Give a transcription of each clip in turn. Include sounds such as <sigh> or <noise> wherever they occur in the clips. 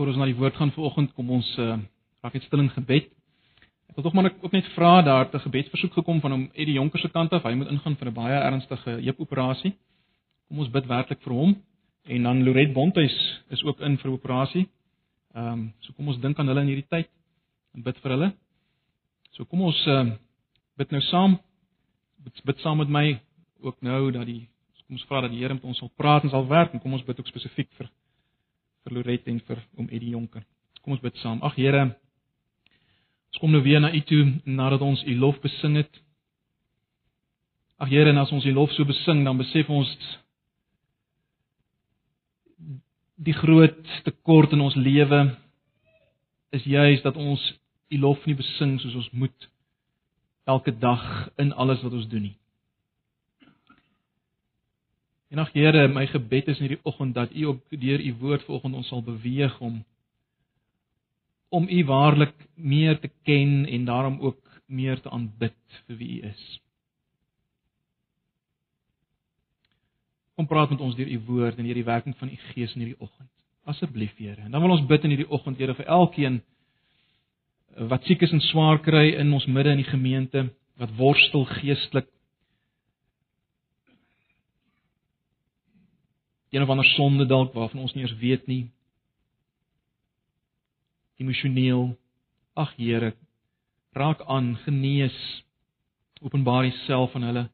voor ons na die woord gaan vanoggend, kom ons uh, raak net stil in gebed. Ek wil tog maar ook net vra daar te gebedsversoek gekom van hom Eddie Jonker se kant af. Hy moet ingaan vir 'n baie ernstige heupoperasie. Kom ons bid werklik vir hom en dan Loret Bonthuis is ook in vir operasie. Ehm um, so kom ons dink aan hulle in hierdie tyd en bid vir hulle. So kom ons uh, bid nou saam. Bid, bid saam met my ook nou dat die kom ons vra dat die Here met ons sal praat en sal werk en kom ons bid ook spesifiek vir vir Loret en vir oom Eddie Jonker. Kom ons bid saam. Ag Here, ons kom nou weer na U toe nadat ons U lof besing het. Ag Here, en as ons U lof so besing, dan besef ons die groot tekort in ons lewe is juis dat ons U lof nie besing soos ons moet elke dag in alles wat ons doen nie. En ag Here, my gebed is in hierdie oggend dat U op deur U woord vanoggend ons sal beweeg om om U waarlik meer te ken en daarom ook meer te aanbid vir wie U is. Kom praat met ons deur U woord en deur die werking van U Gees in hierdie oggend. Asseblief, Here. En dan wil ons bid in hierdie oggend, Here, vir elkeen wat siek is en swaar kry in ons midde in die gemeente, wat worstel geestelik een of ander sonde dalk waarvan ons nie eens weet nie. Emosioneel. Ag Here, raak aan, genees. Openbaar Uself aan hulle.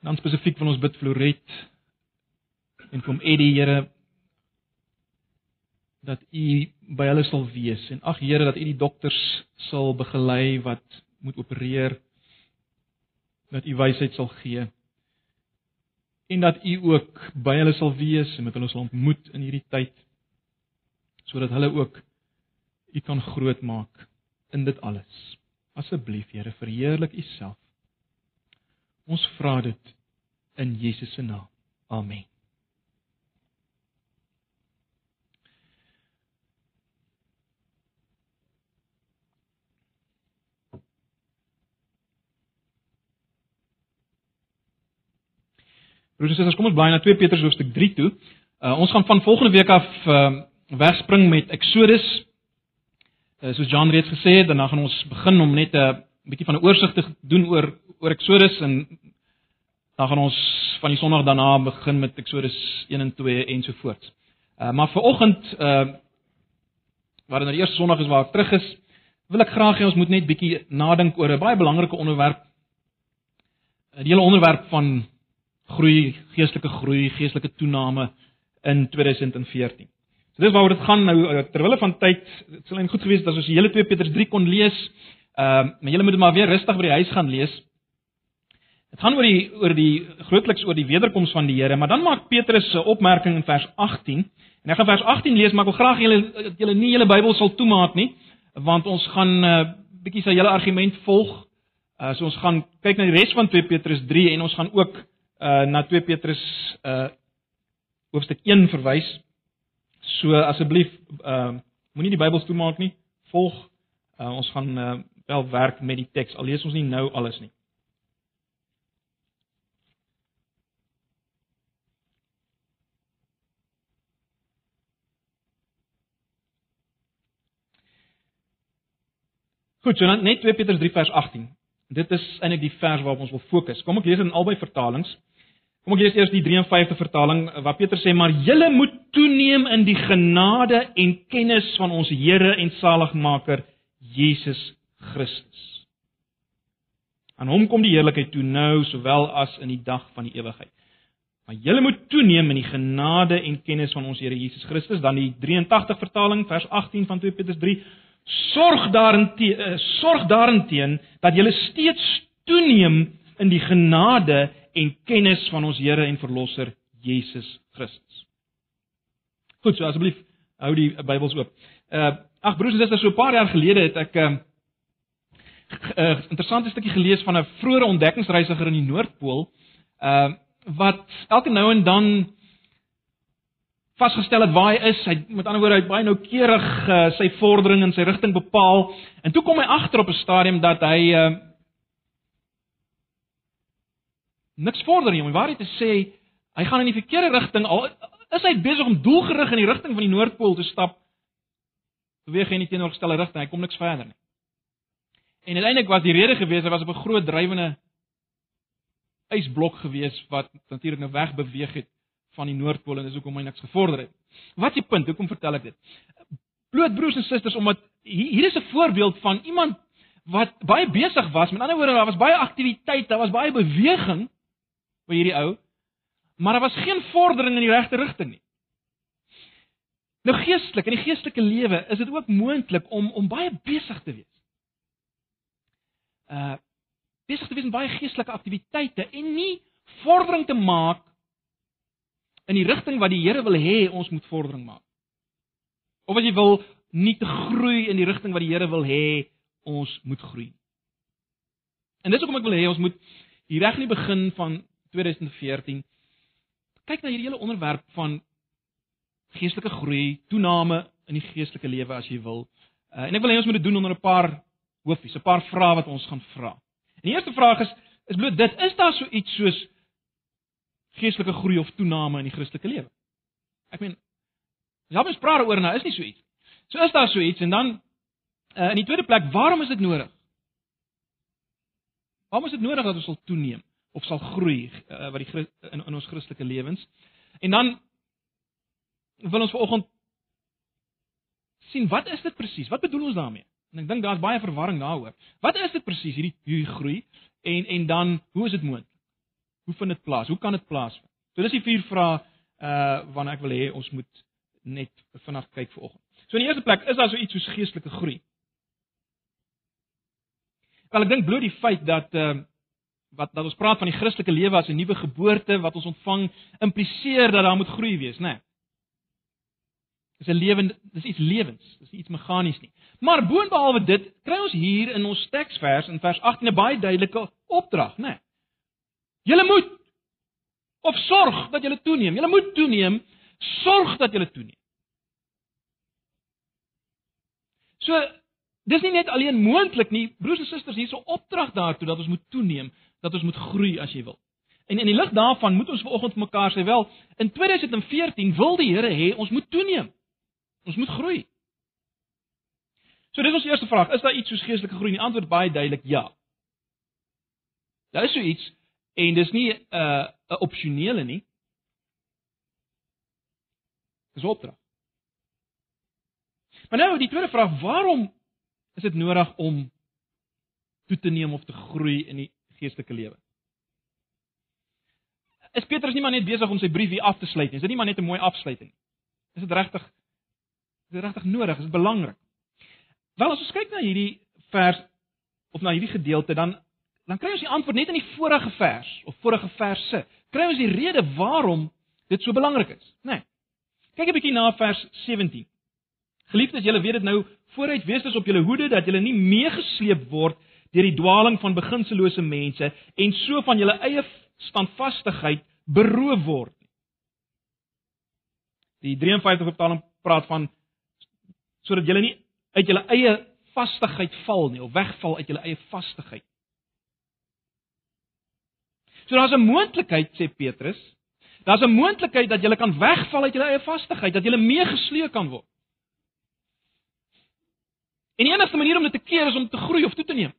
Dan spesifiek van ons bid Floret en kom Eddie Here dat U by hulle sal wees en ag Here dat U die dokters sal begelei wat moet opereer dat U wysheid sal gee en dat u ook by hulle sal wees en met hulle sal ontmoet in hierdie tyd sodat hulle ook u kan grootmaak in dit alles. Asseblief Here, verheerlik u self. Ons vra dit in Jesus se naam. Amen. Broers en susters, kom ons blaai na 2 Petrus hoofstuk 3 toe. Uh, ons gaan van volgende week af uh, wegspring met Exodus. Uh, soos John reeds gesê het, dan gaan ons begin om net 'n uh, bietjie van 'n oorsig te doen oor oor Exodus en dan gaan ons van die Sondag daarna begin met Exodus 1 en 2 en so voort. Uh, maar vir oggend uh waar dit nou die eerste Sondag is waar ek terug is, wil ek graag hê ons moet net bietjie nadink oor 'n baie belangrike onderwerp. Die hele onderwerp van groei, geestelike groei, geestelike toename in 2014. So dis waaroor dit gaan nou eh, terwyl van tyd, dit sal en goed gewees het as ons die hele 2 Petrus 3 kon lees. Ehm uh, maar julle moet maar weer rustig by die huis gaan lees. Dit gaan oor die oor die grootliks oor die wederkoms van die Here, maar dan maak Petrus 'n opmerking in vers 18. En ek gaan vers 18 lees, maar ek wil graag julle julle nie julle Bybel sal toemaak nie, want ons gaan 'n uh, bietjie sy hele argument volg. Uh, so ons gaan kyk na die res van 2 Petrus 3 en ons gaan ook uh na 2 Petrus uh hoofstuk 1 verwys. So asseblief uh moenie die Bybel toemaak nie. Volg uh ons gaan uh wel werk met die teks. Al lees ons nie nou alles nie. Goed, so dan net 2 Petrus 3 vers 18. Dit is eintlik die vers waarop ons wil fokus. Kom ek lees in albei vertalings. Kom ek lees eers die 53 vertaling waar Petrus sê maar julle moet toeneem in die genade en kennis van ons Here en Saligmaker Jesus Christus. Aan hom kom die heerlikheid toe nou sowel as in die dag van die ewigheid. Maar julle moet toeneem in die genade en kennis van ons Here Jesus Christus, dan die 83 vertaling vers 18 van 2 Petrus 3 sorg daarteen uh, sorg daarteen dat jy steeds toeneem in die genade en kennis van ons Here en Verlosser Jesus Christus. Goed, so asseblief hou die Bybels oop. Uh ag broers en susters, so 'n paar jaar gelede het ek 'n uh, uh, interessante stukkie gelees van 'n vroeë ontdekkingsreisiger in die Noordpool, uh wat elke nou en dan vasgestel het waar hy is. Hy met ander woorde hy baie noukeurig uh, sy vordering en sy rigting bepaal. En toe kom hy agter op 'n stadium dat hy uh, niks vorder nie. Om die waarheid te sê, hy gaan in die verkeerde rigting al is hy besig om doelgerig in die rigting van die Noordpool te stap. beweeg hy in die teenoorgestelde rigting, hy kom niks verder nie. En uiteindelik was die rede gewees, hy was op 'n groot drywende ysblok gewees wat natuurlik nou weg beweeg het van die noordpool en dis hoekom hy niks gevorder het. Wat is die punt? Hoekom vertel ek dit? Bloot broers en susters omdat hier is 'n voorbeeld van iemand wat baie besig was. Met ander woorde, daar was baie aktiwiteit, daar was baie beweging by hierdie ou, maar daar was geen vordering in die regte rigting nie. Nou geestelik, in die geestelike lewe is dit ook moontlik om om baie besig te wees. Uh besig te wees met baie geestelike aktiwiteite en nie vordering te maak in die rigting wat die Here wil hê ons moet vordering maak. Of as jy wil nie te groei in die rigting wat die Here wil hê ons moet groei. En dis hoekom ek wil hê ons moet hier reg in die begin van 2014 kyk na hierdie hele onderwerp van geestelike groei, toename in die geestelike lewe as jy wil. Uh, en ek wil hê ons moet dit doen onder 'n paar hoofies, 'n paar vrae wat ons gaan vra. En die eerste vraag is is bloot dit, is daar so iets soos geestelike groei of toename in die Christelike lewe? Ek meen, jy het gespreek oor nou, is nie so iets. So is daar so iets en dan uh, in die tweede plek, waarom is dit nodig? Waarom is dit nodig dat ons sal toeneem of sal groei uh, wat die in, in ons Christelike lewens? En dan wil ons vanoggend sien wat is dit presies? Wat bedoel ons daarmee? En ek dink daar's baie verwarring daaroor. Wat is dit presies hierdie hierdie groei en en dan hoe is dit moontlik? Hoe vind dit plaas? Hoe kan dit plaasvind? So dis die vier vrae uh waarna ek wil hê ons moet net vanaand kyk vanoggend. So in die eerste plek, is daar so iets soos geestelike groei? Wel ek dink bloot die feit dat uh wat dat ons praat van die Christelike lewe as 'n nuwe geboorte wat ons ontvang impliseer dat daar moet groei wees, né? Nee. Dis 'n lewend, dis iets lewens, dis iets meganies nie. Maar boonbehalwe dit, kry ons hier in ons teksvers in vers 18 'n baie duidelike opdrag, né? Nee. Julle moet of sorg dat julle toeneem. Julle moet toeneem, sorg dat julle toeneem. So, dis nie net alleen moontlik nie, broers en susters, hier's 'n opdrag daartoe dat ons moet toeneem, dat ons moet groei as jy wil. En in die lig daarvan moet ons vanoggend mekaar sê wel, in 2014 wil die Here hê ons moet toeneem. Ons moet groei. So dis ons eerste vraag, is daar iets soos geestelike groei? Die antwoord baie duidelik ja. Daar is so iets en dis nie 'n uh, 'n opsionele nie. Dis opdrag. Maar nou die tweede vraag, waarom is dit nodig om toe te neem of te groei in die geestelike lewe? Is Petrus nie maar net besig om sy brief hier af te sluit nie? Is dit nie maar net 'n mooi afsluiting nie? Is dit regtig Is dit regtig nodig? Is dit belangrik? Wel as ons kyk na hierdie vers of na hierdie gedeelte dan dan kry ons die antwoord net in die vorige vers of vorige verse. Kry ons die rede waarom dit so belangrik is, né? Nee. Kyk 'n bietjie na vers 17. Geliefdes, julle weet dit nou, vooruit wees dus op julle hoede dat julle nie meegesleep word deur die dwaaling van beginsellose mense en so van julle eie standvastigheid beroof word nie. Die 53 vertaling praat van sodat julle nie uit julle eie vastigheid val nie of wegval uit julle eie vastigheid. So daar's 'n moontlikheid sê Petrus, daar's 'n moontlikheid dat julle kan wegval uit julle eie vastigheid, dat julle meegesleep kan word. En die enigste manier om dit te keer is om te groei of toe te neem.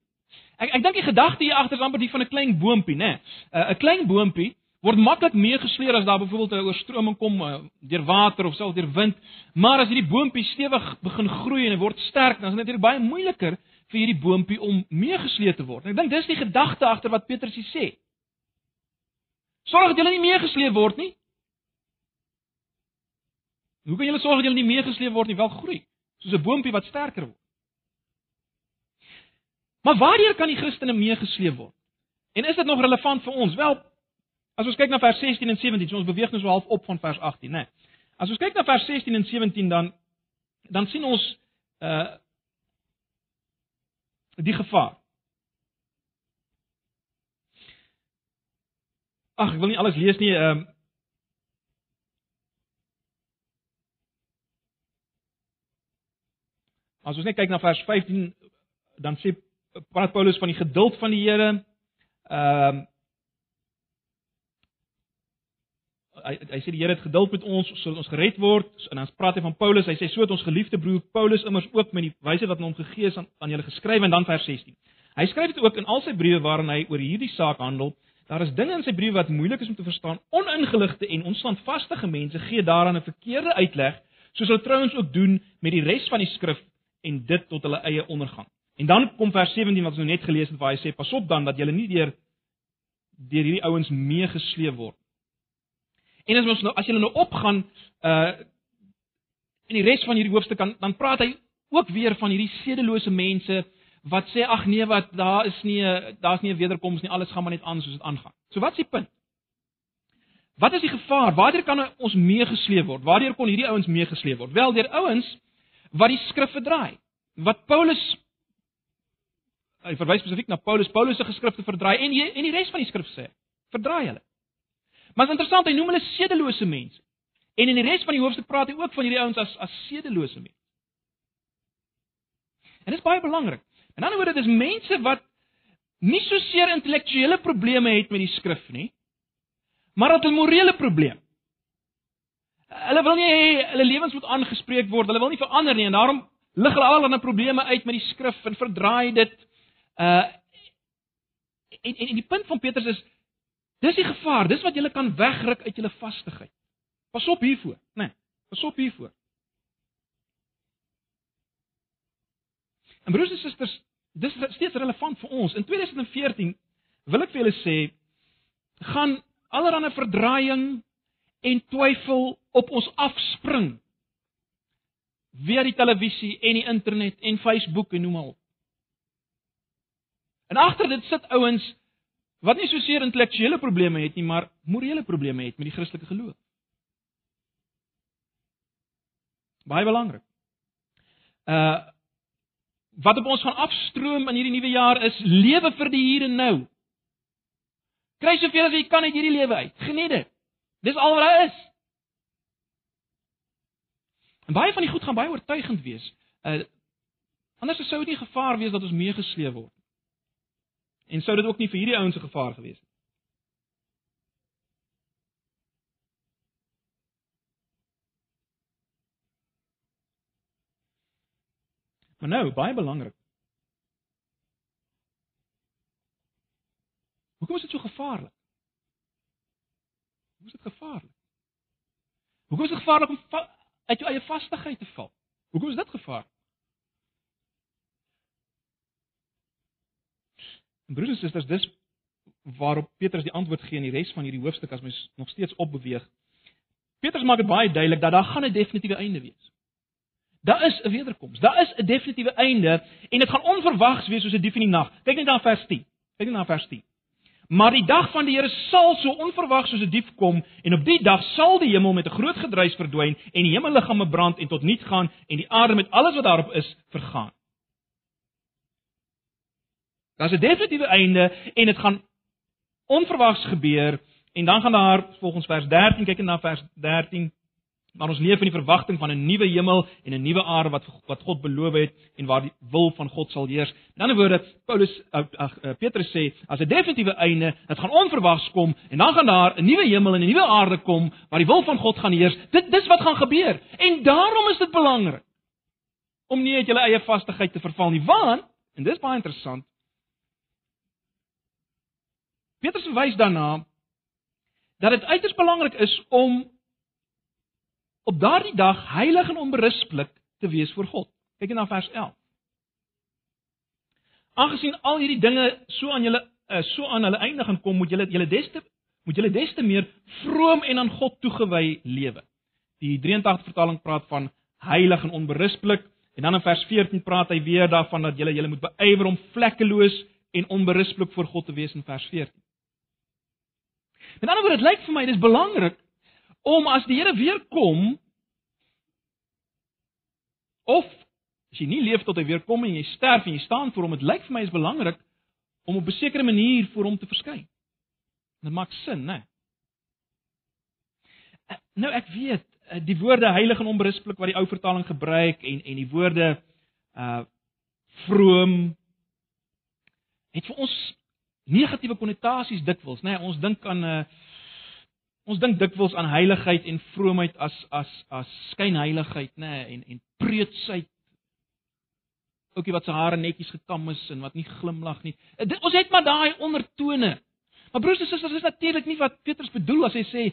Ek ek dink die gedagte hier agter is amper die van 'n klein boontjie, né? 'n Klein boontjie word maklik meegesleer as daar byvoorbeeld 'n oorstroming kom uh, deur water of selfs deur wind. Maar as hierdie boontjie stewig begin groei en word sterk, dan is dit natuurlik baie moeiliker vir hierdie boontjie om meegesleer te word. En ek dink dis die gedagte agter wat Petrus hier sê. Sorg dat jy nie meegesleer word nie. Hoe kan jy sorg dat jy nie meegesleer word nie, wel groei, soos 'n boontjie wat sterker word. Maar waardeur kan die Christene meegesleep word? En is dit nog relevant vir ons? Wel, As ons kyk na vers 16 en 17, so ons beweeg nou so half op van vers 18, né? Nee. As ons kyk na vers 16 en 17 dan dan sien ons uh die gevaar. Ag, ek wil nie alles lees nie, ehm uh, As ons net kyk na vers 15, dan sê praat Paulus van die geduld van die Here. Ehm uh, hy hy sê die Here het geduld met ons sodat ons gered word. En dan praat hy van Paulus. Hy sê so het ons geliefde broer Paulus immers ook met die wysheid wat aan hom gegee is aan, aan julle geskryf en dan vers 16. Hy skryf dit ook in al sy briewe waarin hy oor hierdie saak handel. Daar is dinge in sy briewe wat moeilik is om te verstaan. Oningeligte en onstandvaste mense gee daaraan 'n verkeerde uitleg, soos hulle trouens ook doen met die res van die skrif en dit tot hulle eie ondergang. En dan kom vers 17 wat ons nou net gelees het waar hy sê pas op dan dat julle nie deur deur hierdie ouens meegesleep word. En as ons nou as jy nou opgaan uh in die res van hierdie hoofstuk dan dan praat hy ook weer van hierdie sedelose mense wat sê ag nee wat daar is nie daar's nie 'n wederkoms nie alles gaan maar net aan soos dit aangaan. So wat is die punt? Wat is die gevaar? Waartoe kan ons meegesleep word? Waartoe kon hierdie ouens meegesleep word? Wel deur ouens wat die skrif verdraai. Wat Paulus hy verwys spesifiek na Paulus, Paulus se geskrifte verdraai en en die res van die skrif sê, verdraai hulle. Maar interessant, hy noem hulle sedelose mense. En in die res van die hoofstuk praat hy ook van hierdie ouens as as sedelose mense. En dit is baie belangrik. In ander woorde, dis mense wat nie so seer intellektuele probleme het met die skrif nie, maar het 'n morele probleem. Hulle wil nie hê hulle lewens moet aangespreek word. Hulle wil nie verander nie en daarom lig hulle al hulle probleme uit met die skrif en verdraai dit. Uh en, en en die punt van Petrus is dis die gevaar. Dis wat jy kan wegruk uit jou vastigheid. Pas op hiervoor, né? Nee, pas op hiervoor. En broers en susters, dis steeds relevant vir ons. In 2014 wil ek vir julle sê gaan allerlei verdraaiing en twyfel op ons afspring via die televisie en die internet en Facebook en noem maar op. En agter dit sit ouens wat nie so seer intellektuele probleme het nie, maar morele probleme het met die Christelike geloof. Baie belangrik. Uh wat op ons gaan afstroom in hierdie nuwe jaar is lewe vir die hier en nou. Kry soveel as jy kan uit hierdie lewe uit. Geniet dit. Dis al wat daar is. En baie van die goed gaan baie oortuigend wees. Uh anders sou dit nie gevaar wees dat ons meegesleep word. En sou dit ook nie vir hierdie ouens 'n gevaar gewees het. Maar nou, baie belangrik. Hoekom is dit so gevaarlik? Hoekom is dit gevaarlik? Hoekom is dit gevaarlik om uit jou eie vastigheid te val? Hoekom is dit gevaarlik? Broers en susters, dis waarop Petrus die antwoord gee in die res van hierdie hoofstuk as mens nog steeds opbeweeg. Petrus maak dit baie duidelik dat daar gaan 'n definitiewe einde wees. Daar is 'n wederkoms. Daar is 'n definitiewe einde en dit gaan onverwags wees soos 'n dief in die nag. Kyk net na vers 10. Kyk net na vers 10. Maar die dag van die Here sal so onverwags soos 'n dief kom en op die dag sal die hemel met 'n groot gedruis verdwyn en die hemelliggame brand en tot niet gaan en die aarde met alles wat daarop is vergaan. Daar's 'n definitiewe einde en dit gaan onverwags gebeur en dan gaan daar volgens vers 13 kyk net na vers 13 maar ons leef in die verwagting van 'n nuwe hemel en 'n nuwe aarde wat wat God beloof het en waar die wil van God sal heers. In ander woorde, Paulus ag uh, Petrus sê as 'n definitiewe einde, dit gaan onverwags kom en dan gaan daar 'n nuwe hemel en 'n nuwe aarde kom waar die wil van God gaan heers. Dit dis wat gaan gebeur. En daarom is dit belangrik om nie uit jou eie vastigheid te verval nie, want en dis baie interessant. Petrus verwys daarna dat dit uiters belangrik is om op daardie dag heilig en onberispelik te wees voor God. Kyk na vers 11. Aangesien al hierdie dinge so aan julle uh, so aan hulle einde gaan kom, moet julle julle des te moet julle des te meer vroom en aan God toegewy lewe. Die 83 vertaling praat van heilig en onberispelik en dan in vers 14 praat hy weer daarvan dat julle julle moet beywer om vlekkeloos en onberispelik voor God te wees in vers 14. Met ander woorde, dit lyk vir my dis belangrik om as die Here weer kom of as jy nie leef tot hy weer kom en jy sterf en jy staan voor hom, dit lyk vir my is belangrik om op 'n sekere manier voor hom te verskyn. Dit maak sin, né? Eh, nou ek weet eh, die woorde heilig en onberispelik wat die ou vertaling gebruik en en die woorde uh vroom het vir ons negatiewe konnotasies dikwels, né? Ons dink aan 'n uh, ons dink dikwels aan heiligheid en vroomheid as as as skynheiligheid, nê, nee, en en preutsheid. Oukie wat sy hare netjies gekam is en wat nie glimlag nie. Dit, ons het maar daai ondertone. Maar broers en susters, dis natuurlik nie wat Petrus bedoel as hy sê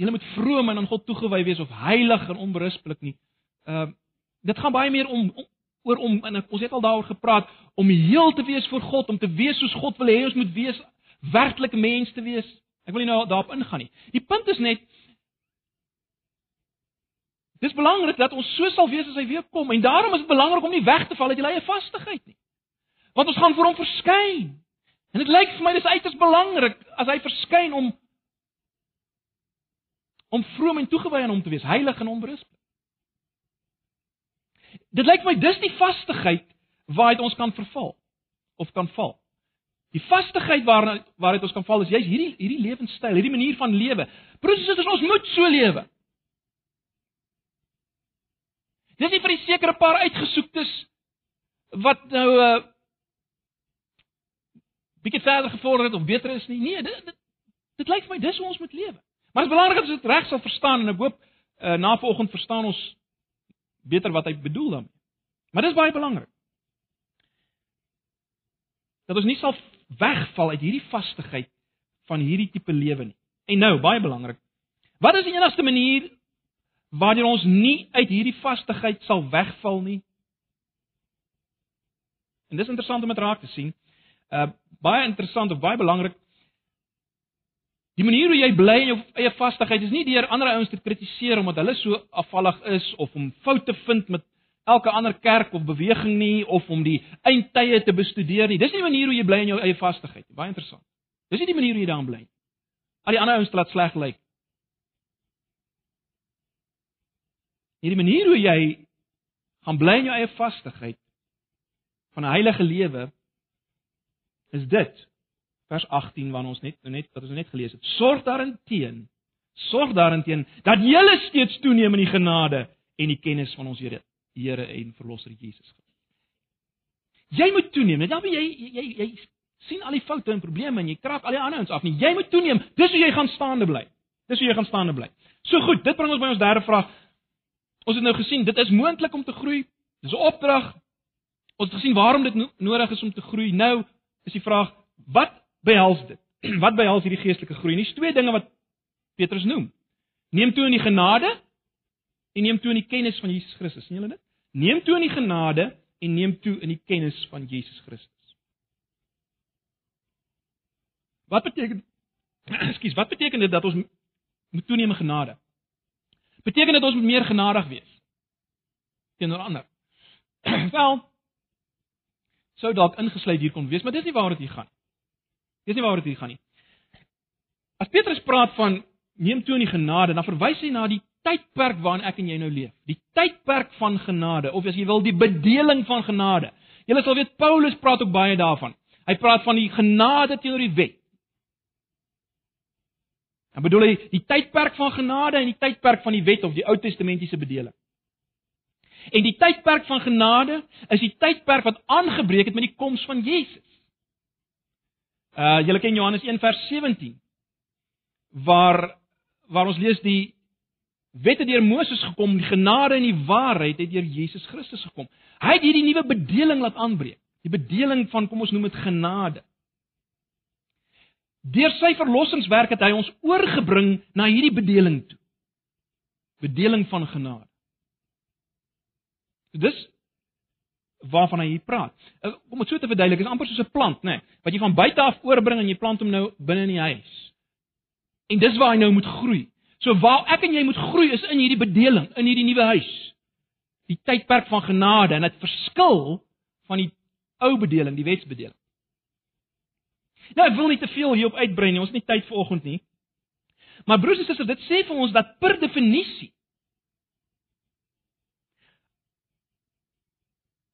julle moet vroom en aan God toegewy wees of heilig en onberispelik nie. Ehm uh, dit gaan baie meer om, om oor om en ons het al daaroor gepraat om heel te wees vir God, om te wees soos God wil hê ons moet wees, werklik mens te wees. Ek wil nie nou daarop ingaan nie. Die punt is net Dis belangrik dat ons so sal wees as hy weer kom en daarom is dit belangrik om nie weg te val uit jou eie vastigheid nie. Want ons gaan voor hom verskyn. En dit lyk vir my dis uiters belangrik as hy verskyn om om vroom en toegewy aan hom te wees, heilig en onberispelik. Dit lyk my dis die vastigheid waaruit ons kan verval of kan val. Die vastigheid waarna waaruit ons kan val is juist hierdie hierdie lewenstyl, hierdie manier van lewe. Presies soos ons moet so lewe. Dis nie vir 'n sekere paar uitgesoektes wat nou 'n uh, bietjie verder gevorder het of beter is nie. Nee, dit dit, dit lyk vir my dis hoe ons moet lewe. Maar dit is belangrik dat ons dit reg sal verstaan en ek hoop uh, na vanoggend verstaan ons beter wat hy bedoel daarmee. Maar dis baie belangrik. Dat ons nie sal wegval uit hierdie vastigheid van hierdie tipe lewe nie. En nou, baie belangrik. Wat is die enigste manier waardeur ons nie uit hierdie vastigheid sal wegval nie? En dis interessant om dit raak te sien. Uh baie interessant of baie belangrik. Die manier hoe jy bly in jou eie vastigheid is nie deur ander ouens te kritiseer omdat hulle so afvallig is of om foute vind met elke ander kerk of beweging nie of om die eindtye te bestudeer nie. Dis nie die manier hoe jy bly in jou eie vastigheid nie. Baie interessant. Dis nie die manier hoe jy daarin bly nie. Al die ander ouens laat sleg lyk. Hierdie manier hoe jy gaan bly in jou eie vastigheid van 'n heilige lewe is dit vers 18 waarna ons net net wat ons net gelees het. Sorg daarteen. Sorg daarteen dat julle steeds toeneem in die genade en die kennis van ons Here, Here en Verlosser Jesus Christus. Jy moet toeneem. Net dan jy jy jy, jy sien al die foute en probleme en jy krap al die ander ons af nie. Jy moet toeneem. Dis hoe jy gaan staande bly. Dis hoe jy gaan staande bly. So goed, dit bring ons by ons derde vraag. Ons het nou gesien dit is moontlik om te groei. Dis 'n opdrag. Ons het gesien waarom dit nodig is om te groei. Nou is die vraag, wat behels dit? <clears throat> Wat behels hierdie geestelike groei? Dis twee dinge wat Petrus noem. Neem toe in die genade en neem toe in die kennis van Jesus Christus. sien julle dit? Neem toe in die genade en neem toe in die kennis van Jesus Christus. Wat beteken <clears throat> Ekskuus, wat beteken dit dat ons moet toeneem in genade? Beteken dit ons moet meer genadig wees teenoor ander? <clears throat> Wel, sou dalk ingesluit hier kon wees, maar dis nie waaroor dit hier gaan nie. Dis nie waaroor dit hier gaan nie. As Petrus praat van neem toe in die genade, dan verwys hy na die tydperk waarin ek en jy nou leef. Die tydperk van genade of as jy wil die bedeling van genade. Julle sal weet Paulus praat ook baie daarvan. Hy praat van die genade teenoor die wet. Dan bedoel hy die tydperk van genade en die tydperk van die wet of die Ou Testamentiese bedeling. En die tydperk van genade is die tydperk wat aangebreek het met die koms van Jesus. Uh julle ken Johannes 1 vers 17 waar waar ons lees die wette deur Moses gekom, die genade en die waarheid het deur Jesus Christus gekom. Hy het hierdie nuwe bedeling laat aanbreek. Die bedeling van kom ons noem dit genade. Deur sy verlossingswerk het hy ons oorgebring na hierdie bedeling toe. Bedeling van genade. Dis waarvan hy hier praat. Eh, om dit so te verduidelik, is amper soos 'n plant, nê, nee, wat jy van buite af oorbring en jy plant hom nou binne in die huis. En dis waar hy nou moet groei. So waar ek en jy moet groei is in hierdie bedeling, in hierdie nuwe huis. Die tydperk van genade en dit verskil van die ou bedeling, die wetsbedeling. Nou ek wil nie te veel hierop uitbrei nie, ons het nie tyd vir oggend nie. Maar broers en susters, dit sê vir ons dat per definisie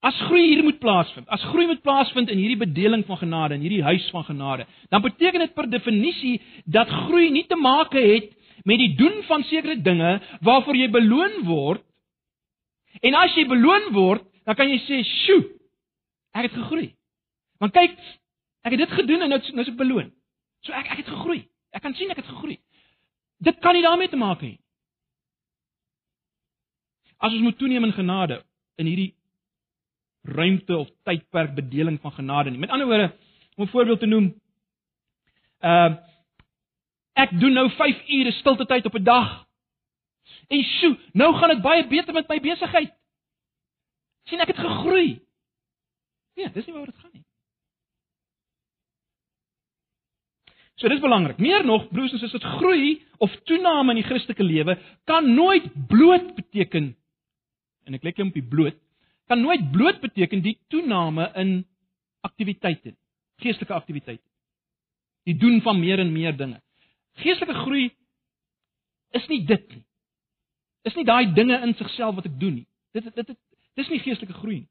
As groei hier moet plaasvind, as groei moet plaasvind in hierdie bedeling van genade, in hierdie huis van genade, dan beteken dit per definisie dat groei nie te maak het met die doen van sekere dinge waarvoor jy beloon word. En as jy beloon word, dan kan jy sê, "Sjoe, ek het gegroei." Want kyk, ek het dit gedoen en nou nou is ek beloon. So ek ek het gegroei. Ek kan sien ek het gegroei. Dit kan nie daarmee te maak hê. As ons moet toeneem in genade in hierdie ruimte of tydperk bedeling van genade nie. Met ander woorde, om 'n voorbeeld te noem, uh ek doen nou 5 ure stilte tyd op 'n dag. En sjoe, nou gaan dit baie beter met my besigheid. sien ek het gegroei. Nee, dis nie waaroor dit gaan nie. So dis belangrik. Meer nog, broers en susters, groei of toename in die Christelike lewe kan nooit bloot beteken en ek lê klem op die bloot, kan nooit bloot beteken die toename in aktiwiteite, geestelike aktiwiteite. Die doen van meer en meer dinge. Geestelike groei is nie dit nie. Is nie daai dinge in sigself wat ek doen nie. Dit dit dit dis nie geestelike groei nie.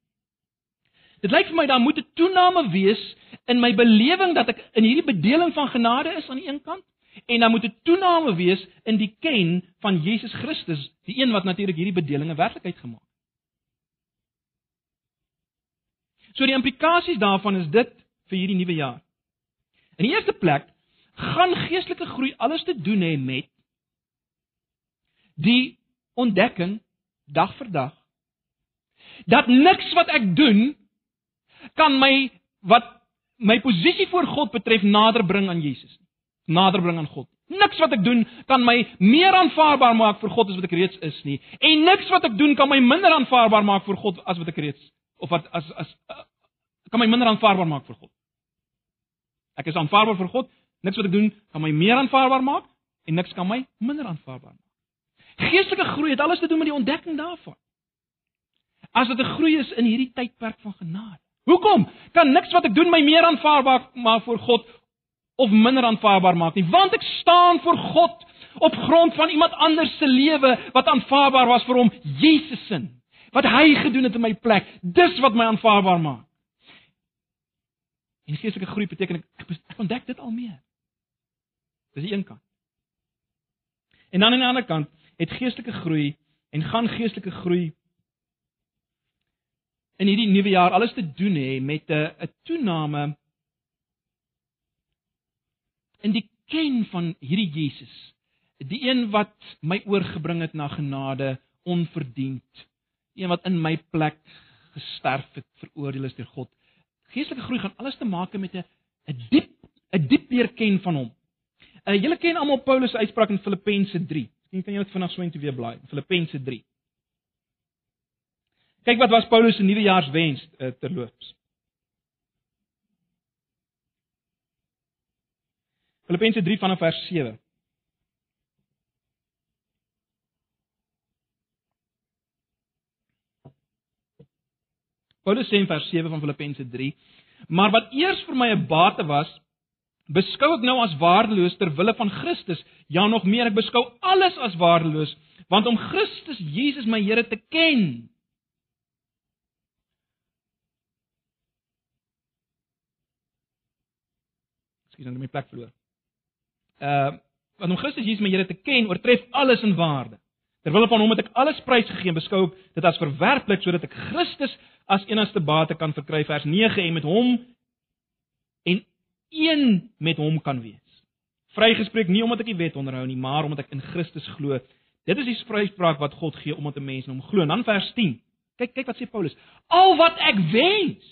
Dit lyk vir my daar moet 'n toename wees in my belewing dat ek in hierdie bedeling van genade is aan die een kant en dan moet 'n toename wees in die ken van Jesus Christus, die een wat natuurlik hierdie bedelinge werklikheid gemaak het. So die implikasies daarvan is dit vir hierdie nuwe jaar. In die eerste plek gaan geestelike groei alles te doen hê met die ontdekking dag vir dag dat niks wat ek doen kan my wat my posisie voor God betref nader bring aan Jesus. Nader bring aan God. Niks wat ek doen kan my meer aanvaarbaar maak vir God as wat ek reeds is nie. En niks wat ek doen kan my minder aanvaarbaar maak vir God as wat ek reeds of wat as as uh, kan my minder aanvaarbaar maak vir God. Ek is aanvaarbaar vir God. Niks wat ek doen kan my meer aanvaarbaar maak en niks kan my minder aanvaarbaar maak. Geestelike groei het alles te doen met die ontdekking daarvan. As dit 'n groei is in hierdie tydperk van genade. Hoekom? Kan niks wat ek doen my meer aanvaarbaar maak voor God of minder aanvaarbaar maak nie, want ek staan voor God op grond van iemand anders se lewe wat aanvaarbaar was vir hom, Jesus se. Wat hy gedoen het in my plek, dis wat my aanvaarbaar maak. En geestelike groei beteken ek, ek ontdek dit al meer. Dis die een kant. En dan aan die ander kant het geestelike groei en gaan geestelike groei in hierdie nuwe jaar alles te doen hê met 'n 'n toename in die ken van hierdie Jesus. Die een wat my oorgebring het na genade onverdiend. Een wat in my plek gesterf het, veroordeel is deur God. Geestelike groei gaan alles te maak met 'n 'n diep 'n diep leer ken van hom. Uh, julle ken almal Paulus se uitspraak in Filippense 3. Miskien kan julle dit vanaand so intoe weer blaai. Filippense 3. Kyk wat was Paulus se nuwejaarswens uh, terloops. Filippense 3 vanaf vers 7. Paulus sê in vers 7 van Filippense 3: "Maar wat eers vir my 'n bate was, beskou ek nou as waardeloos ter wille van Christus. Ja, nog meer, ek beskou alles as waardeloos, want om Christus Jesus my Here te ken, ek het my plek verloor. Uh want om Christus Jesus my Here te ken, oortref alles in waarde. Terwyl van hom het ek alles prys gegee beskou dit as verwerplik sodat ek Christus as enigste bate kan verkry vers 9 en met hom en een met hom kan wees. Vrygespreek nie omdat ek die wet onderhou nie, maar omdat ek in Christus glo. Dit is die vryspraak wat God gee omdat 'n mens in hom glo. Dan vers 10. Kyk kyk wat sê Paulus. Al wat ek wens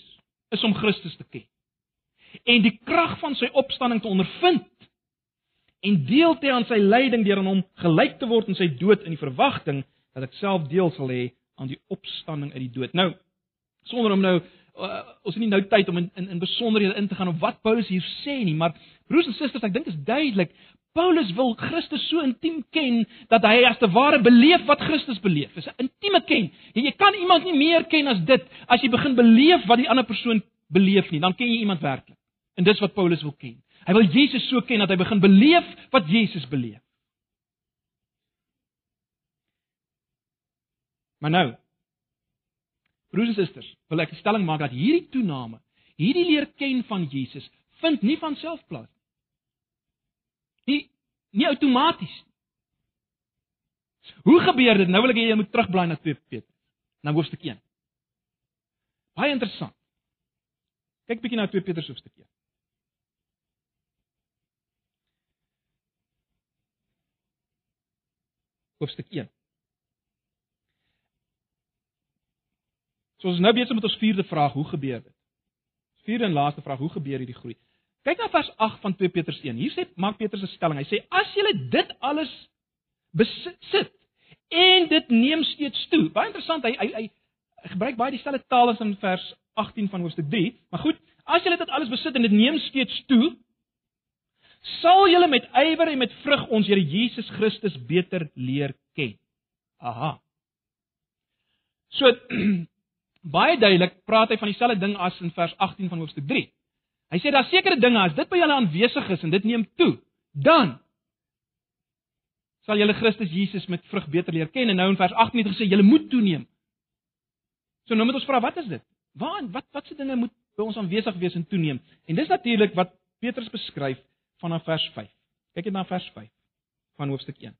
is om Christus te ken en die krag van sy opstanding te ondervind en deel te aan sy lyding deur aan hom gelyk te word in sy dood in die verwagting dat ek self deel sal hê aan die opstanding uit die dood. Nou sonder om nou uh, ons het nie nou tyd om in in, in besonderhede in te gaan op wat Paulus hier sê nie, maar broers en susters, ek dink dit is duidelik Paulus wil Christus so intiem ken dat hy as te ware beleef wat Christus beleef. Dis 'n intieme ken. En jy kan iemand nie meer ken as dit as jy begin beleef wat die ander persoon beleef nie, dan ken jy iemand werklik. En dis wat Paulus wil ken. Hy wil Jesus so ken dat hy begin beleef wat Jesus beleef. Maar nou, broers en susters, wil ek 'n stelling maak dat hierdie toename, hierdie leer ken van Jesus, vind nie van self plaas nie. Nie nie outomaties. Hoe gebeur dit? Nou wil ek hê jy moet terugblaai na 2 Petrus, na hoofstuk 1. Baie interessant. Kyk bietjie na 2 Petrus hoofstuk 1. hoofstuk 1. So ons is nou besig met ons vierde vraag, hoe gebeur dit? Vierde en laaste vraag, hoe gebeur hierdie groei? Kyk na vers 8 van 2 Petrus 1. Hier sê maak Petrus 'n stelling. Hy sê as julle dit alles besit en dit neem steeds toe. Baie interessant. Hy hy hy gebruik baie dieselfde taal as in vers 18 van hoofstuk 3. Maar goed, as julle dit alles besit en dit neem steeds toe, sal julle met ywer en met vrug ons Here Jesus Christus beter leer ken. Aha. So <clears throat> baie duidelik praat hy van dieselfde ding as in vers 18 van hoofstuk 3. Hy sê daar sekere dinge as dit by julle aanwesig is en dit neem toe, dan sal julle Christus Jesus met vrug beter leer ken en nou in vers 18 het gesê julle moet toeneem. So nou moet ons vra wat is dit? Waar wat wat se dinge moet by ons aanwesig wees en toeneem? En dis natuurlik wat Petrus beskryf vanaf vers 5. Kyk net na vers 5 van hoofstuk 1.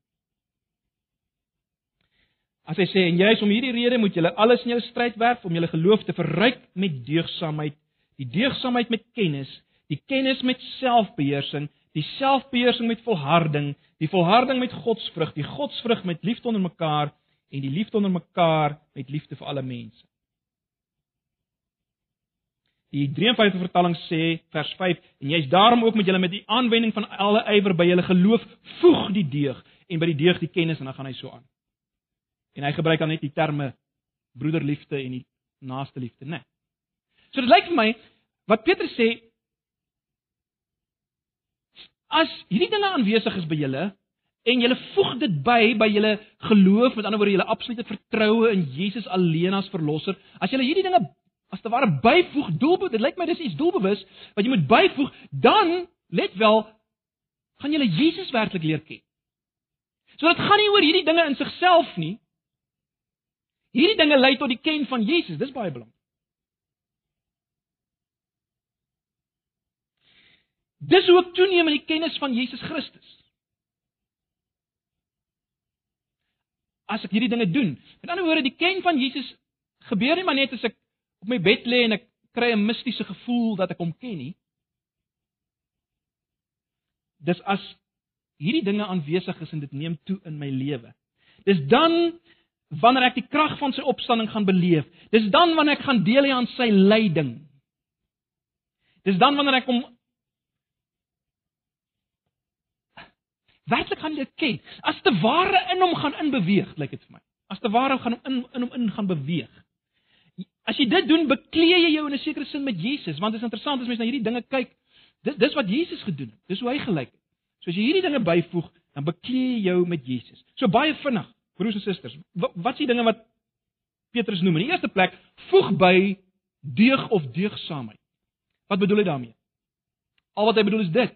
As hy sê en juis om hierdie rede moet julle alles in julle stryd werf om julle geloof te verryk met deugsaamheid, die deugsaamheid met kennis, die kennis met selfbeheersing, die selfbeheersing met volharding, die volharding met godsvrug, die godsvrug met liefde onder mekaar en die liefde onder mekaar met liefde vir alle mense. Die 53 vertaling sê vers 5 en jy's daarom ook met julle met die aanwending van alle ywer by julle geloof voeg die deug en by die deug die kennis en dan gaan hy so aan. En hy gebruik dan net die terme broederliefde en die naaste liefde, né? Nee. So dit lyk vir my wat Petrus sê as hierdie dinge aanwesig is by julle en julle voeg dit by by julle geloof, met ander woorde julle absolute vertroue in Jesus alleen as verlosser, as julle hierdie dinge as te ware byvoeg doelbewus, dit lyk my dis iets doelbewus wat jy moet byvoeg, dan let wel gaan jy Jesus werklik leer ken. So dit gaan nie oor hierdie dinge in sigself nie. Hierdie dinge lei tot die ken van Jesus, dis baie belangrik. Dis hoe ek toeneem in die kennis van Jesus Christus. As ek hierdie dinge doen. Met ander woorde, die ken van Jesus gebeur nie maar net as ek op my bed lê en ek kry 'n mistiese gevoel dat ek hom ken nie. Dis as hierdie dinge aanwesig is en dit neem toe in my lewe. Dis dan wanneer ek die krag van sy opstanding gaan beleef. Dis dan wanneer ek gaan deel hê aan sy lyding. Dis dan wanneer ek hom werklik gaan leer ken. As te ware in hom gaan inbeweeg, lyk dit vir my. As te ware gaan hom in in hom in gaan beweeg. As jy dit doen, bekleë jy jou in 'n sekere sin met Jesus, want dit is interessant as mens na hierdie dinge kyk. Dis dis wat Jesus gedoen het. Dis hoe hy gelyk het. So as jy hierdie dinge byvoeg, dan bekleë jy jou met Jesus. So baie vinnig, broers en susters, wat, wat is die dinge wat Petrus noem? In die eerste plek, voeg by deug of deugsaamheid. Wat bedoel hy daarmee? Al wat hy bedoel is dit.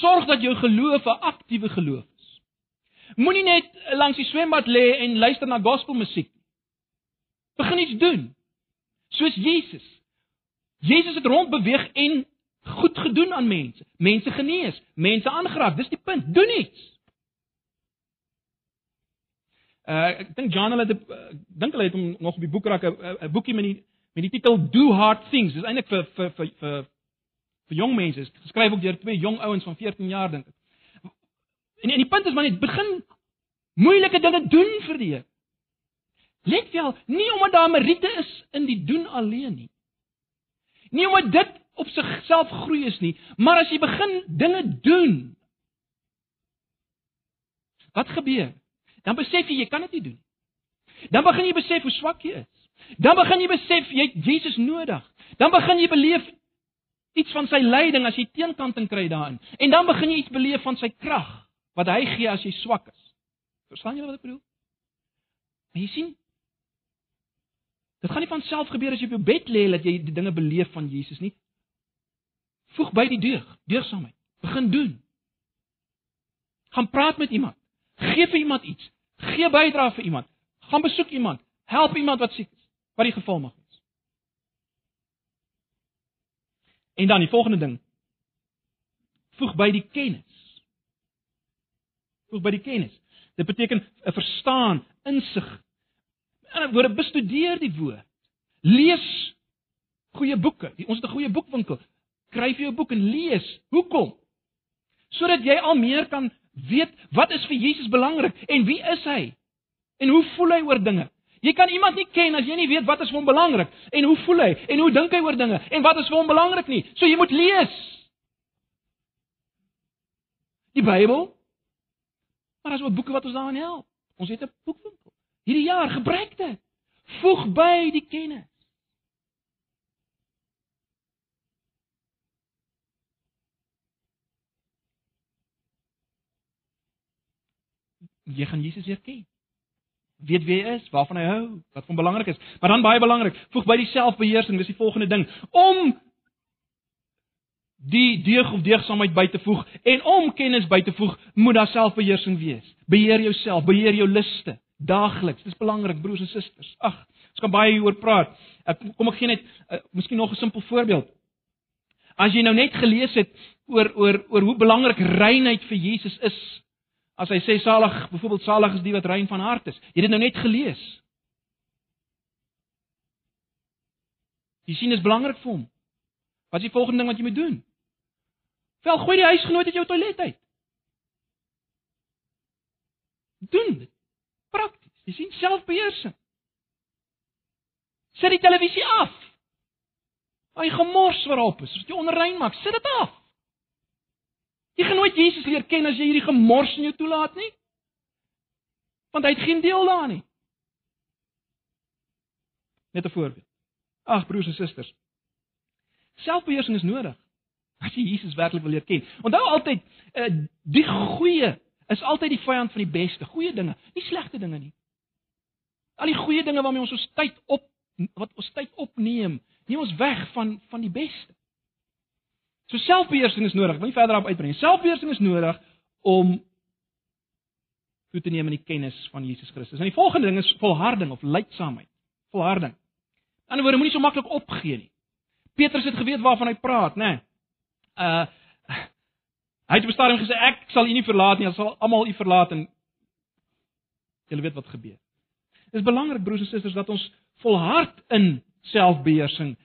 Sorg dat jou geloof 'n aktiewe geloof is. Moenie net langs die swembad lê en luister na gospelmusiek Begin iets doen. Soos Jesus. Jesus het rond beweeg en goed gedoen aan mense. Mense genees, mense aangeraak. Dis die punt. Doen iets. Uh ek dink John hulle het uh, dink hulle het hom nog op die boekrak 'n boekie met die met die titel Do Hard Things. Dis eintlik vir vir vir vir vir jong mense. Geskryf ook deur twee jong ouens van 14 jaar dink ek. En en die punt is maar net begin moeilike dinge doen vir die Here. Let wel, nie omdat daar meriete is in die doen alleen nie. Nie omdat dit op sigself groei is nie, maar as jy begin dinge doen. Wat gebeur? Dan besef jy jy kan dit nie doen. Dan begin jy besef hoe swak jy is. Dan begin jy besef jy het Jesus nodig. Dan begin jy beleef iets van sy lyding as jy teenkanting kry daarin. En dan begin jy iets beleef van sy krag wat hy gee as jy swak is. Verstaan julle wat ek bedoel? En jy sien, Dit gaan nie van self gebeur as jy op jou bed lê dat jy die dinge beleef van Jesus nie. Voeg by die deug, deugsaamheid. Begin doen. Gaan praat met iemand. Gee vir iemand iets. Gee bydra vir iemand. Gaan besoek iemand. Help iemand wat siek is. Wat die geval mag wees. En dan die volgende ding. Voeg by die kennis. Voeg by die kennis. Dit beteken 'n verstaan, insig, In 'n woorde bestudeer die woord. Lees goeie boeke. Ons het 'n goeie boekwinkel. Kry vir jou boek en lees. Hoekom? Sodat jy al meer kan weet wat is vir Jesus belangrik en wie is hy? En hoe voel hy oor dinge? Jy kan iemand nie ken as jy nie weet wat is vir hom belangrik en hoe voel hy en hoe dink hy oor dinge en wat is vir hom belangrik nie. So jy moet lees. Die Bybel. Maar as wat boeke wat ons daarin help. Ons het 'n boekwinkel. Hierdie jaar gebruik dit. Voeg by die kennis. Jy gaan Jesus leer ken. Weet wie hy is, waarvan hy hou, wat van belangrik is. Maar dan baie belangrik, voeg by die selfbeheersing, dis die volgende ding, om die deeg of deegsaamheid by te voeg en om kennis by te voeg, moet daar selfbeheersing wees. Beheer jouself, beheer jou liste daagliks. Dis belangrik, broers en susters. Ag, ons kan baie hieroor praat. Ek kom ek gee net uh, miskien nog 'n simpel voorbeeld. As jy nou net gelees het oor oor oor hoe belangrik reinheid vir Jesus is, as hy sê salig, byvoorbeeld salig is die wat rein van hart is. Jy het dit nou net gelees. Jy sien is belangrik vir hom. Wat is die volgende ding wat jy moet doen? Wel, gooi die huisgenoot uit jou toilet uit. Doen dit. Prakties. Jy sien selfbeheersing. Sit die televisie af. Hy gemors waarop is. As jy onrein maak, sit dit af. Jy gaan nooit Jesus leer ken as jy hierdie gemors in jou toelaat nie. Want hy het geen deel daarin nie. Net 'n voorbeeld. Ag broers en susters. Selfbeheersing is nodig as jy Jesus werklik wil leer ken. Onthou altyd, uh, die goeie is altyd die vyand van die beste. Goeie dinge, nie slegte dinge nie. Al die goeie dinge waarmee ons ons tyd op wat ons tyd opneem, neem ons weg van van die beste. So selfbeheersing is nodig. Wil nie verder op uitbrei. Selfbeheersing is nodig om toe te neem in die kennis van Jesus Christus. En die volgende ding is volharding of lydsaamheid. Volharding. Aan die ander woorde moenie so maklik opgee nie. Petrus het geweet waarvan hy praat, né? Nee. Uh hy het op 'n stadium gesê ek sal u nie verlaat nie, ons sal almal u verlaat en jy weet wat gebeur. Dit is belangrik broers en susters dat ons volhard in selfbeheersing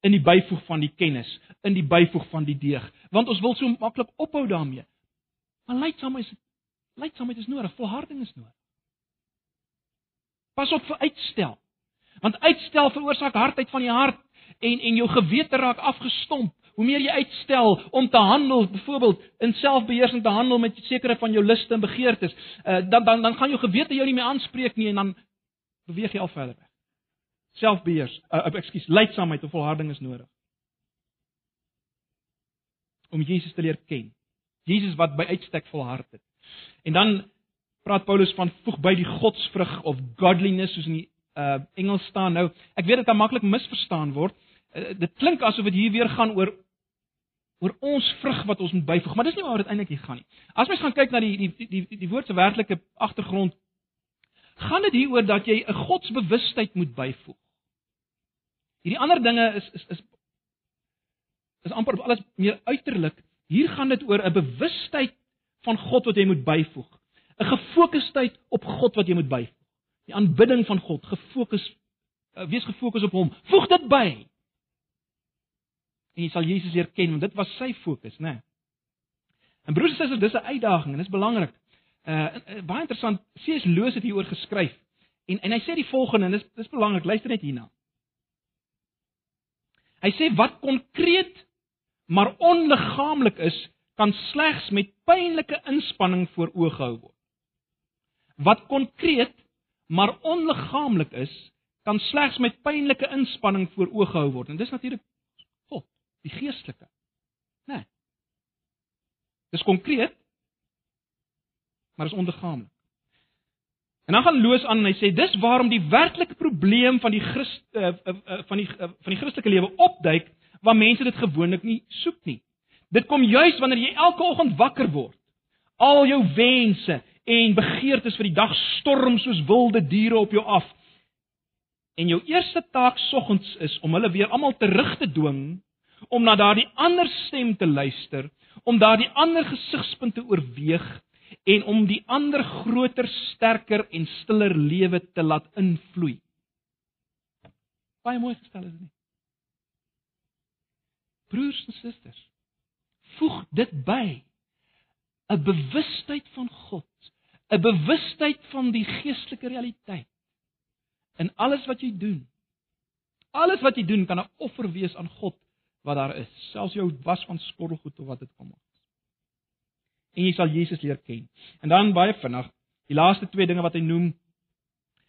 in die byvoeg van die kennis, in die byvoeg van die deeg, want ons wil so maklik ophou daarmee. Maar lydsaamheid is lydsaamheid is nodig, volharding is nodig. Pas op vir uitstel. Want uitstel veroorsaak hardheid van die hart en en jou gewete raak afgestomp. Hoe meer jy uitstel om te handel, byvoorbeeld in selfbeheersing te handel met sekere van jou liste en begeertes, uh, dan dan dan gaan jou gewete jou nie meer aanspreek nie en dan beweeg jy al verder selfbeheers, uh, ekskuus, lydsaamheid of volharding is nodig. Om Jesus te leer ken. Jesus wat by uitstek volhard het. En dan praat Paulus van voeg by die godsvrug of godliness soos in die uh Engels staan nou. Ek weet dit kan maklik misverstaan word. Uh, dit klink asof dit hier weer gaan oor oor ons vrug wat ons moet byvoeg, maar dis nie waaroor dit eintlik hier gaan nie. As mens gaan kyk na die die die die, die woord se werklike agtergrond, gaan dit hier oor dat jy 'n godsbewustheid moet byvoeg. Hierdie ander dinge is is is is amper alles meer uiterlik. Hier gaan dit oor 'n bewustheid van God wat jy moet byvoeg. 'n Gefokusdheid op God wat jy moet byvoeg. Die aanbidding van God, gefokus eh, wees gefokus op hom. Voeg dit by. En jy sal Jesus leer ken want dit was sy fokus, né? Nee. En broers en susters, dis 'n uitdaging en dit is belangrik. Uh baie interessant, C.S. Lewis het hieroor geskryf. En en hy sê die volgende en dis dis belangrik, luister net hierna. Hy sê wat konkreet maar onliggaamlik is, kan slegs met pynlike inspanning voor oë gehou word. Wat konkreet maar onliggaamlik is, kan slegs met pynlike inspanning voor oë gehou word. En dis natuurlik God, die geestelike. Né? Nee. Dis konkreet, maar is onliggaamlik. En dan gaan Loos aan en hy sê dis waarom die werklike probleem van die Christ uh, uh, uh, van die uh, van die Christelike lewe opduik waar mense dit gewoonlik nie soek nie. Dit kom juis wanneer jy elke oggend wakker word. Al jou wense en begeertes vir die dag storm soos wilde diere op jou af. En jou eerste taak soggens is om hulle weer almal terug te dwing om na daardie ander stem te luister, om daardie ander gesigspunt te oorweeg en om die ander groter, sterker en stiller lewe te laat invloei. Baie mooi gestel is dit nie? Broers en susters, voeg dit by. 'n bewustheid van God, 'n bewustheid van die geestelike realiteit. In alles wat jy doen. Alles wat jy doen kan 'n offer wees aan God wat daar is, selfs jou was van skottelgoed of wat dit kom. En jy sal Jesus leer ken. En dan baie vinnig, die laaste twee dinge wat hy noem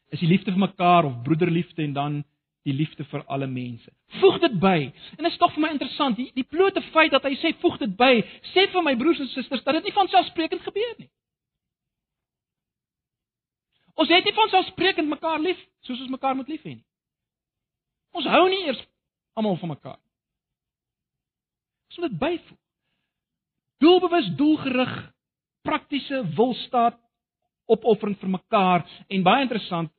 is die liefde vir mekaar of broederliefde en dan die liefde vir alle mense. Voeg dit by. En dit is tog vir my interessant, die die blote feit dat hy sê voeg dit by, sê vir my broers en susters dat dit nie van selfsprekend gebeur nie. Ons het nie van selfsprekend mekaar lief soos ons mekaar moet lief hê nie. Ons hou nie eers almal van mekaar. Ons moet dit byvoeg. Doelbewus, doelgerig, praktiese wilstaat opoffering vir mekaar en baie interessant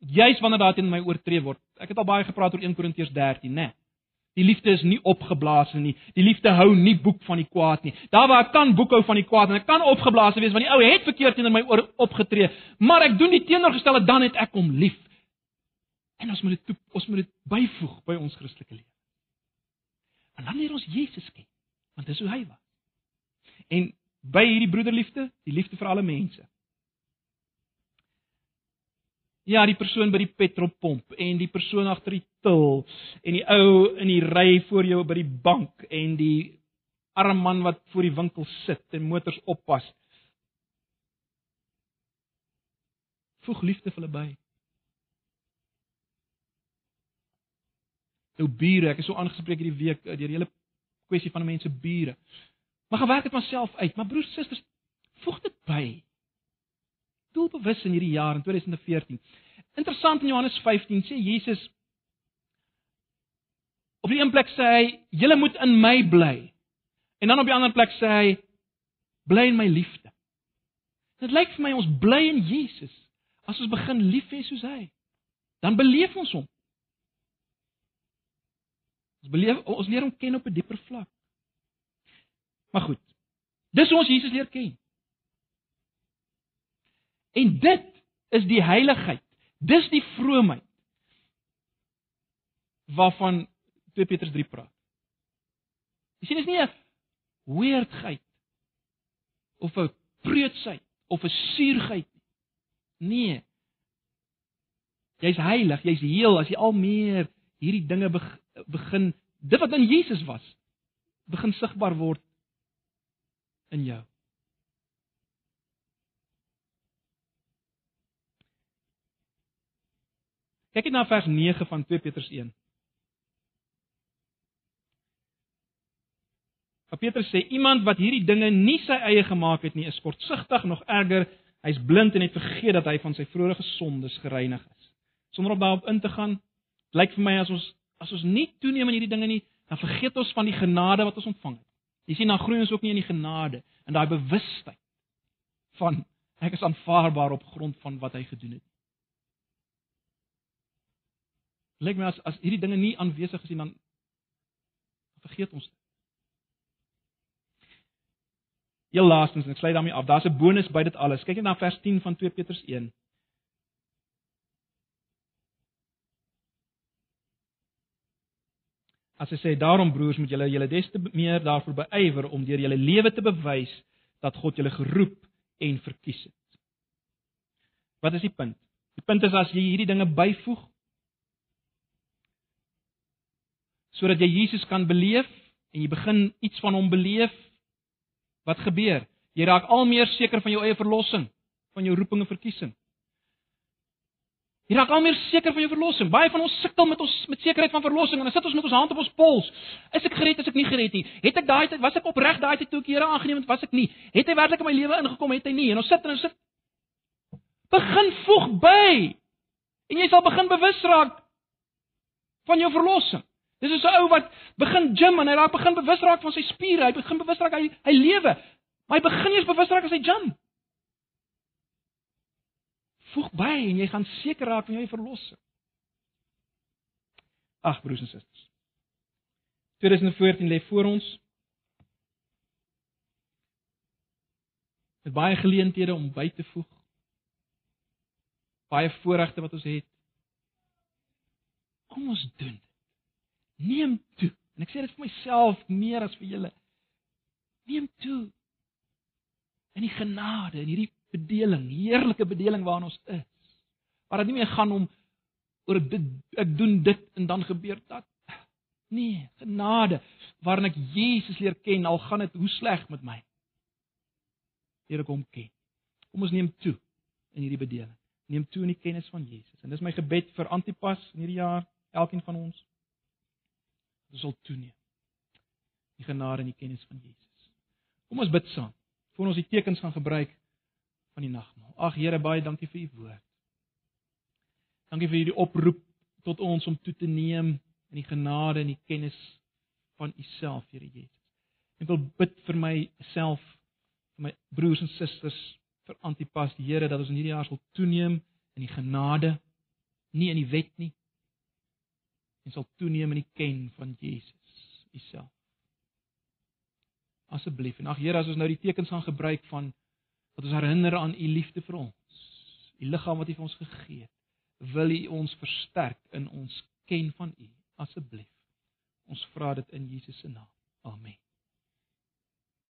juis wanneer daar teen my oortree word. Ek het al baie gepraat oor 1 Korintiërs 13, né? Die liefde is nie opgeblaas nie. Die liefde hou nie boek van die kwaad nie. Daar waar ek kan boekhou van die kwaad en ek kan opgeblaas wees want die ou het verkeerd teenoor my opgetree, maar ek doen die teenoorgestelde dan het ek hom lief. En ons moet dit ons moet dit byvoeg by ons Christelike lewe. En dan leer ons Jesus ken, want dis hoe hy was. En by hierdie broederliefde, die liefde vir alle mense, Ja, die persoon by die petrolpomp en die persoon agter die til en die ou in die ry voor jou by die bank en die arme man wat voor die winkel sit en motors oppas. Voeg liefde vir hulle by. Jou bure, ek is so aangespreek hierdie week deur die hele kwessie van mense bure. Maar gewerk dit myself uit, maar broers susters, voeg dit by doelbewus in hierdie jaar in 2014. Interessant in Johannes 15 sê Jesus op die een plek sê hy julle moet in my bly. En dan op die ander plek sê hy bly in my liefde. Dit lyk vir my ons bly in Jesus as ons begin lief hê soos hy. Dan beleef ons hom. Ons beleef ons leer hom ken op 'n dieper vlak. Maar goed. Dis hoe ons Jesus leer ken. En dit is die heiligheid. Dis die vroomheid waarvan 2 Petrus 3 praat. Jy sien dis nie 'n weirdheid of 'n preutsheid of 'n suurheid nie. Nee. Jy's heilig, jy's heel as jy al meer hierdie dinge begin dit wat in Jesus was begin sigbaar word in jou. Kyk net na vers 9 van 2 Petrus 1. Wat Petrus sê, iemand wat hierdie dinge nie sy eie gemaak het nie, is kortsigtig, nog erger, hy's blind en het vergeet dat hy van sy vorige sondes gereinig is. Sonder om daarop in te gaan, lyk vir my as ons as ons nie toeneem in hierdie dinge nie, dan vergeet ons van die genade wat ons ontvang het. Jy sien, dan groei ons ook nie in die genade en daai bewustheid van ek is aanvaarbaar op grond van wat hy gedoen het. Lyk my as as hierdie dinge nie aanwesig is nie dan vergeet ons dit. Heel laastens en ek sluit daarmee af. Daar's 'n bonus by dit alles. Kyk net na vers 10 van 2 Petrus 1. As hy sê daarom broers moet julle julle des te meer daarvoor beywer om deur julle lewe te bewys dat God julle geroep en verkies het. Wat is die punt? Die punt is as jy hierdie dinge byvoeg sodat jy Jesus kan beleef en jy begin iets van hom beleef, wat gebeur? Jy raak al meer seker van jou eie verlossing, van jou roeping en verkiesing. Jy raak al meer seker van jou verlossing. Baie van ons sukkel met ons met sekerheid van verlossing en dan sit ons met ons hand op ons pols. Is ek gered, is ek nie gered nie? Het ek daai tyd was ek opreg daai tyd toe ek Here aangeneem het, was ek nie? Het hy werklik in my lewe ingekom, het hy nie? En ons sit en ons sit begin voeg by. En jy sal begin bewus raak van jou verlossing. Dis so 'n ou wat begin gym en hy raak begin bewus raak van sy spiere, hy begin bewus raak hy hy lewe. Maar hy begin eers bewus raak as hy gym. Voeg by en jy gaan seker raak van jou verlossing. Ag broers en susters. 2014 lê voor ons. Met baie geleenthede om by te voeg. Baie voorregte wat ons het. Kom ons doen dit neem toe. En ek sê dit vir myself meer as vir julle. Neem toe. in die genade, in hierdie bedeling, heerlike bedeling waarin ons is. Waar dit nie meer gaan om oor dit ek doen dit en dan gebeur dat. Nee, genade waarin ek Jesus leer ken al gaan dit hoe sleg met my. Here kom ken. Kom ons neem toe in hierdie bedeling. Neem toe in die kennis van Jesus. En dis my gebed vir Antipas in hierdie jaar, elkeen van ons. Ons sal toeneem. Die genade en die kennis van Jesus. Kom ons bid saam. Voordat ons die tekens gaan gebruik van die nagmaal. Ag Here, baie dankie vir u woord. Dankie vir hierdie oproep tot ons om toe te neem in die genade en die kennis van u self, Here Jesus. Ek wil bid vir myself, vir my broers en susters, vir Antipas, die Here dat ons in hierdie jaar sal toeneem in die genade, nie in die wet nie. En sal toeneem in die ken van Jesus, u self. Asseblief, en ag Here, as ons nou die tekens gaan gebruik van wat ons herinner aan u liefde vir ons, u liggaam wat u vir ons gegee het, wil u ons versterk in ons ken van u asseblief. Ons vra dit in Jesus se naam. Amen.